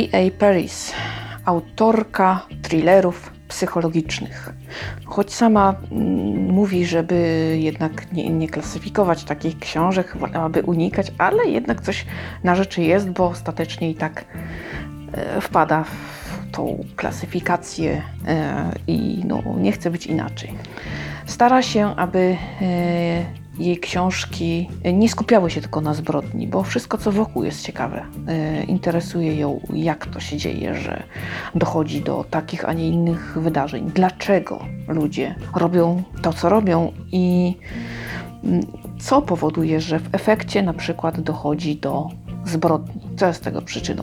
B.A. Paris, autorka thrillerów psychologicznych. Choć sama mm, mówi, żeby jednak nie, nie klasyfikować takich książek, aby unikać, ale jednak coś na rzeczy jest, bo ostatecznie i tak e, wpada w tą klasyfikację e, i no, nie chce być inaczej. Stara się, aby e, jej książki nie skupiały się tylko na zbrodni, bo wszystko, co wokół jest ciekawe. E, interesuje ją, jak to się dzieje, że dochodzi do takich, a nie innych wydarzeń. Dlaczego ludzie robią to, co robią i mm, co powoduje, że w efekcie na przykład dochodzi do zbrodni. Co jest tego przyczyną?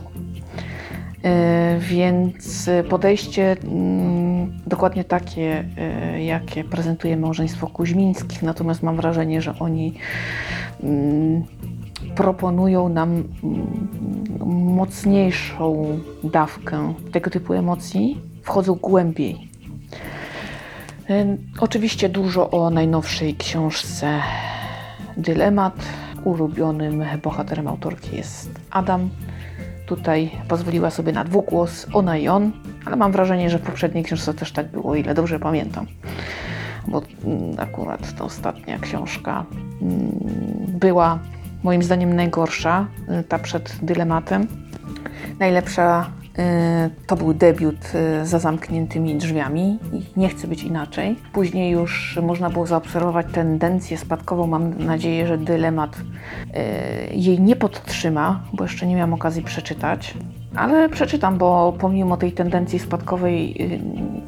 E, więc podejście mm, dokładnie takie, e, jakie prezentuje małżeństwo Kuźmińskich, natomiast mam wrażenie, że oni mm, proponują nam mm, mocniejszą dawkę tego typu emocji, wchodzą głębiej. E, oczywiście dużo o najnowszej książce Dylemat. Ulubionym bohaterem autorki jest Adam Tutaj pozwoliła sobie na dwugłos ona i on, ale mam wrażenie, że w poprzedniej książce też tak było, ile dobrze pamiętam. Bo mm, akurat ta ostatnia książka mm, była moim zdaniem najgorsza, y, ta przed dylematem. Najlepsza to był debiut y, za zamkniętymi drzwiami i nie chce być inaczej. Później już można było zaobserwować tendencję spadkową. Mam nadzieję, że dylemat y, jej nie podtrzyma, bo jeszcze nie miałam okazji przeczytać. Ale przeczytam, bo pomimo tej tendencji spadkowej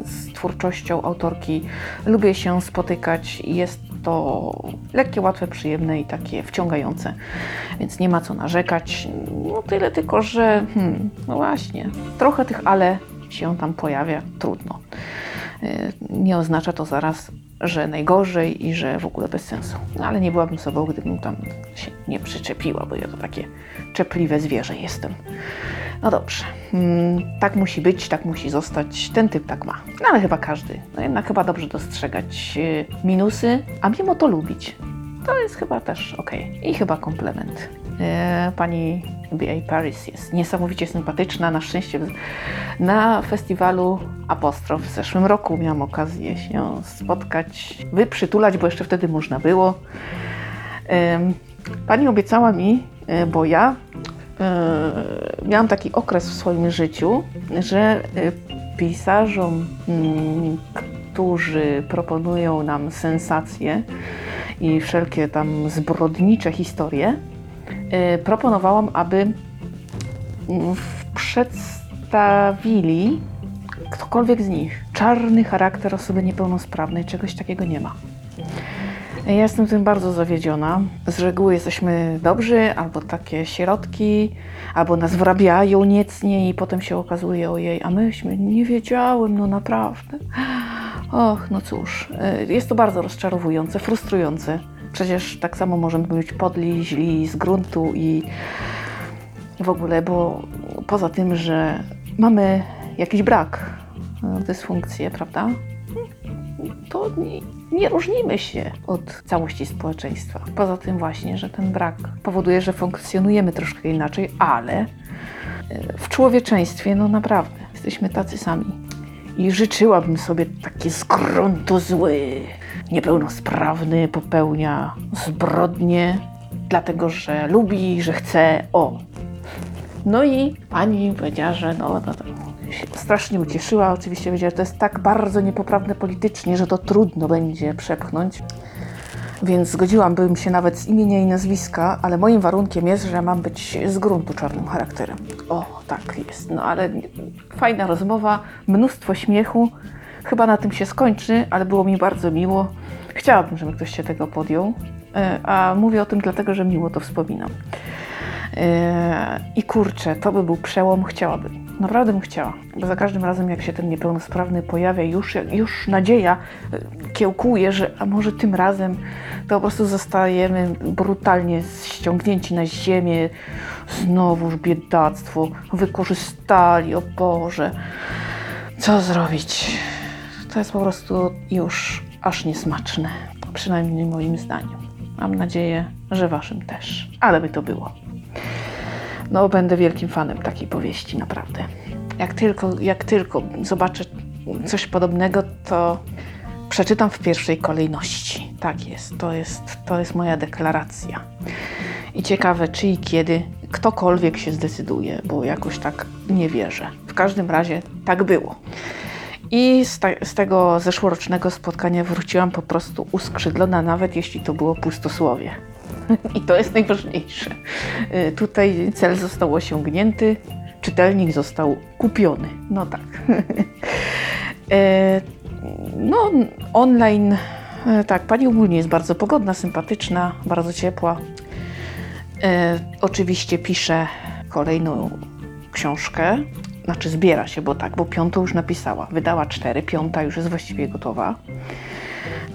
z twórczością autorki lubię się spotykać. Jest to lekkie, łatwe, przyjemne i takie wciągające, więc nie ma co narzekać. No tyle tylko, że hmm, no właśnie, trochę tych ale się tam pojawia, trudno. Y, nie oznacza to zaraz, że najgorzej i że w ogóle bez sensu. No, ale nie byłabym sobą, gdybym tam się nie przyczepiła, bo ja to takie czepliwe zwierzę jestem. No dobrze, mm, tak musi być, tak musi zostać, ten typ tak ma. No ale chyba każdy. No jednak chyba dobrze dostrzegać y, minusy, a mimo to lubić. To jest chyba też ok. I chyba komplement. Y, pani B.A. Paris jest niesamowicie sympatyczna. Na szczęście na festiwalu Apostrof w zeszłym roku miałam okazję się spotkać, wyprzytulać, bo jeszcze wtedy można było. Pani obiecała mi, y, bo ja E, miałam taki okres w swoim życiu, że e, pisarzom, mm, którzy proponują nam sensacje i wszelkie tam zbrodnicze historie, e, proponowałam, aby przedstawili ktokolwiek z nich czarny charakter osoby niepełnosprawnej. Czegoś takiego nie ma. Ja jestem tym bardzo zawiedziona. Z reguły jesteśmy dobrzy, albo takie środki, albo nas wrabiają niecnie i potem się okazuje, ojej, a myśmy nie wiedziałem, no naprawdę. Och, no cóż, e, jest to bardzo rozczarowujące, frustrujące. Przecież tak samo możemy być podli, źli z gruntu i w ogóle, bo poza tym, że mamy jakiś brak, e, dysfunkcję, prawda? To nie, różnimy się od całości społeczeństwa. Poza tym właśnie, że ten brak powoduje, że funkcjonujemy troszkę inaczej, ale e, w człowieczeństwie, no naprawdę, jesteśmy tacy sami. I życzyłabym sobie taki z zły, niepełnosprawny, popełnia zbrodnie, dlatego że lubi, że chce. O. No i pani powiedziała, że no, no, no strasznie ucieszyła. Oczywiście wiedziała, że to jest tak bardzo niepoprawne politycznie, że to trudno będzie przepchnąć. Więc zgodziłabym się nawet z imienia i nazwiska, ale moim warunkiem jest, że mam być z gruntu czarnym charakterem. O, tak jest. No ale fajna rozmowa, mnóstwo śmiechu. Chyba na tym się skończy, ale było mi bardzo miło. Chciałabym, żeby ktoś się tego podjął. E, a mówię o tym dlatego, że miło to wspominam. E, I kurczę, to by był przełom, chciałabym. Naprawdę bym chciała, bo za każdym razem, jak się ten niepełnosprawny pojawia, już, już nadzieja e, kiełkuje, że a może tym razem to po prostu zostajemy brutalnie ściągnięci na ziemię. Znowuż biedactwo, wykorzystali, o Boże. Co zrobić? To jest po prostu już aż niesmaczne, przynajmniej moim zdaniem. Mam nadzieję, że waszym też. Ale by to było. No, będę wielkim fanem takiej powieści, naprawdę. Jak tylko, jak tylko zobaczę coś podobnego, to przeczytam w pierwszej kolejności. Tak jest, to jest, to jest moja deklaracja. I ciekawe, czy i kiedy ktokolwiek się zdecyduje, bo jakoś tak nie wierzę. W każdym razie tak było. I z, te, z tego zeszłorocznego spotkania wróciłam po prostu uskrzydlona, nawet jeśli to było pustosłowie. I to jest najważniejsze. Y, Tutaj cel został osiągnięty, czytelnik został kupiony. No tak. E, No, online, e, tak, pani ogólnie jest bardzo pogodna, sympatyczna, bardzo ciepła. Oczywiście pisze kolejną książkę, znaczy zbiera się, bo tak, bo piątą już napisała. Wydała cztery, piąta już jest właściwie gotowa.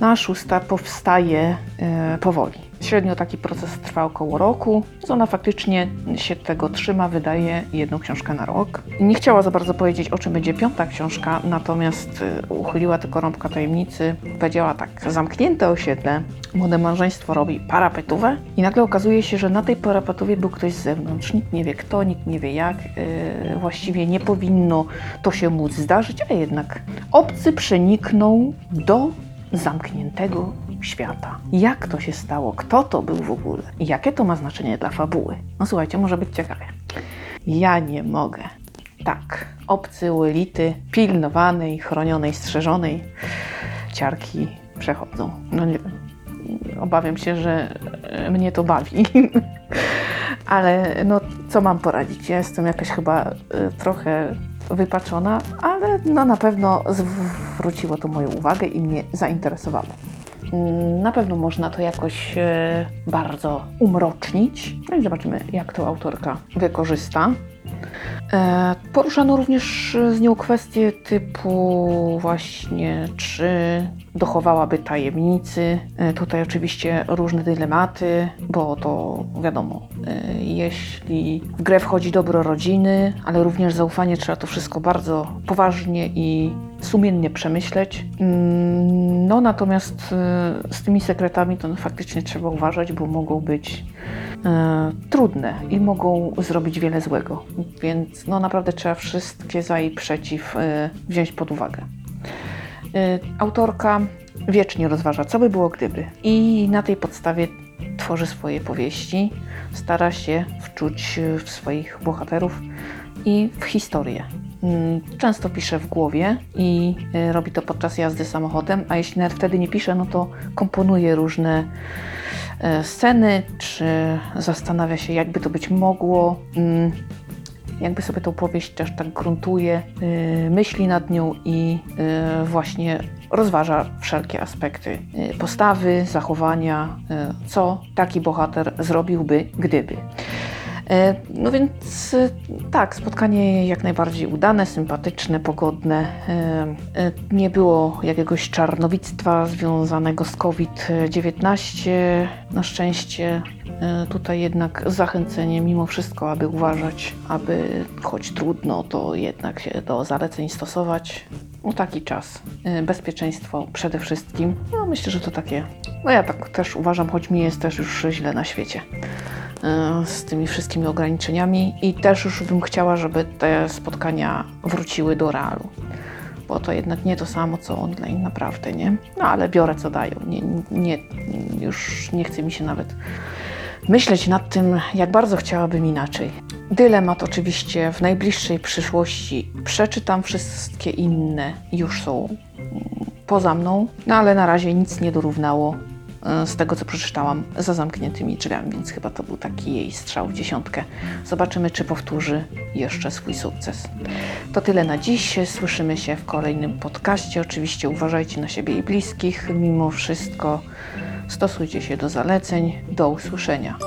No a szósta powstaje powoli. Średnio taki proces trwa około roku. Więc ona faktycznie się tego trzyma, wydaje jedną książkę na rok. Nie chciała za bardzo powiedzieć, o czym będzie piąta książka, natomiast e, uchyliła tylko rąbka tajemnicy. Powiedziała tak, zamknięte osiedle, młode małżeństwo robi parapetówę i nagle okazuje się, że na tej parapetówie był ktoś z zewnątrz. Nikt nie wie kto, nikt nie wie jak. E, właściwie nie powinno to się móc zdarzyć, a jednak obcy przeniknął do zamkniętego świata. Jak to się stało? Kto to był w ogóle? I jakie to ma znaczenie dla fabuły? No słuchajcie, może być ciekawie. Ja nie mogę. Tak, obcy u elity, pilnowanej, chronionej, strzeżonej, ciarki przechodzą. No nie wiem, obawiam się, że e, mnie to bawi. Ale no, co mam poradzić? Ja jestem jakaś chyba e, trochę wypaczona, ale no, na pewno zwróciło to moją uwagę i mnie zainteresowało. Mm, Na pewno można to jakoś e, bardzo umrocznić. No i zobaczymy, jak to autorka wykorzysta. E, Poruszano również z nią kwestie typu właśnie, czy dochowałaby tajemnicy. E, Tutaj oczywiście różne dylematy, bo to wiadomo, e, jeśli w grę wchodzi dobro rodziny, ale również zaufanie, trzeba to wszystko bardzo poważnie i sumiennie przemyśleć. Mm, No natomiast e, z tymi sekretami to faktycznie trzeba uważać, bo mogą być e, trudne i mogą zrobić wiele złego. Więc no naprawdę trzeba wszystkie za i przeciw e, wziąć pod uwagę. Autorka wiecznie rozważa, co by było gdyby, i na tej podstawie tworzy swoje powieści, stara się wczuć w swoich bohaterów i w historię. Mm, Często pisze w głowie i e, robi to podczas jazdy samochodem, a jeśli wtedy nie pisze, no to komponuje różne e, sceny, czy zastanawia się, jakby to być mogło. Mm, jakby sobie tą powieść też tak gruntuje, yy, myśli nad nią i właśnie rozważa wszelkie aspekty postawy, zachowania, co taki bohater zrobiłby, gdyby. Yy, No więc yy, tak, spotkanie jak najbardziej udane, sympatyczne, pogodne. Yy, Nie było jakiegoś czarnowictwa związanego z COVID-19. Na szczęście E, Tutaj jednak zachęcenie mimo wszystko, aby uważać, aby choć trudno, to jednak się do zaleceń stosować. No taki czas. E, Bezpieczeństwo przede wszystkim. No myślę, że to takie, no ja tak też uważam, choć mi jest też już źle na świecie e, z tymi wszystkimi ograniczeniami i też już bym chciała, żeby te spotkania wróciły do realu. Bo to jednak nie to samo, co online, naprawdę, nie? No ale biorę, co dają. Nie, nie, już nie chce mi się nawet myśleć nad tym, jak bardzo chciałabym inaczej. Dylemat oczywiście w najbliższej przyszłości. Przeczytam wszystkie inne, już są mm, poza mną, no ale na razie nic nie dorównało e, z tego, co przeczytałam za zamkniętymi drzwiami, więc chyba to był taki jej strzał w dziesiątkę. Zobaczymy, czy powtórzy jeszcze swój sukces. To tyle na dziś. Słyszymy się w kolejnym podcaście. Oczywiście uważajcie na siebie i bliskich. Mimo wszystko stosujcie się do zaleceń. Do usłyszenia.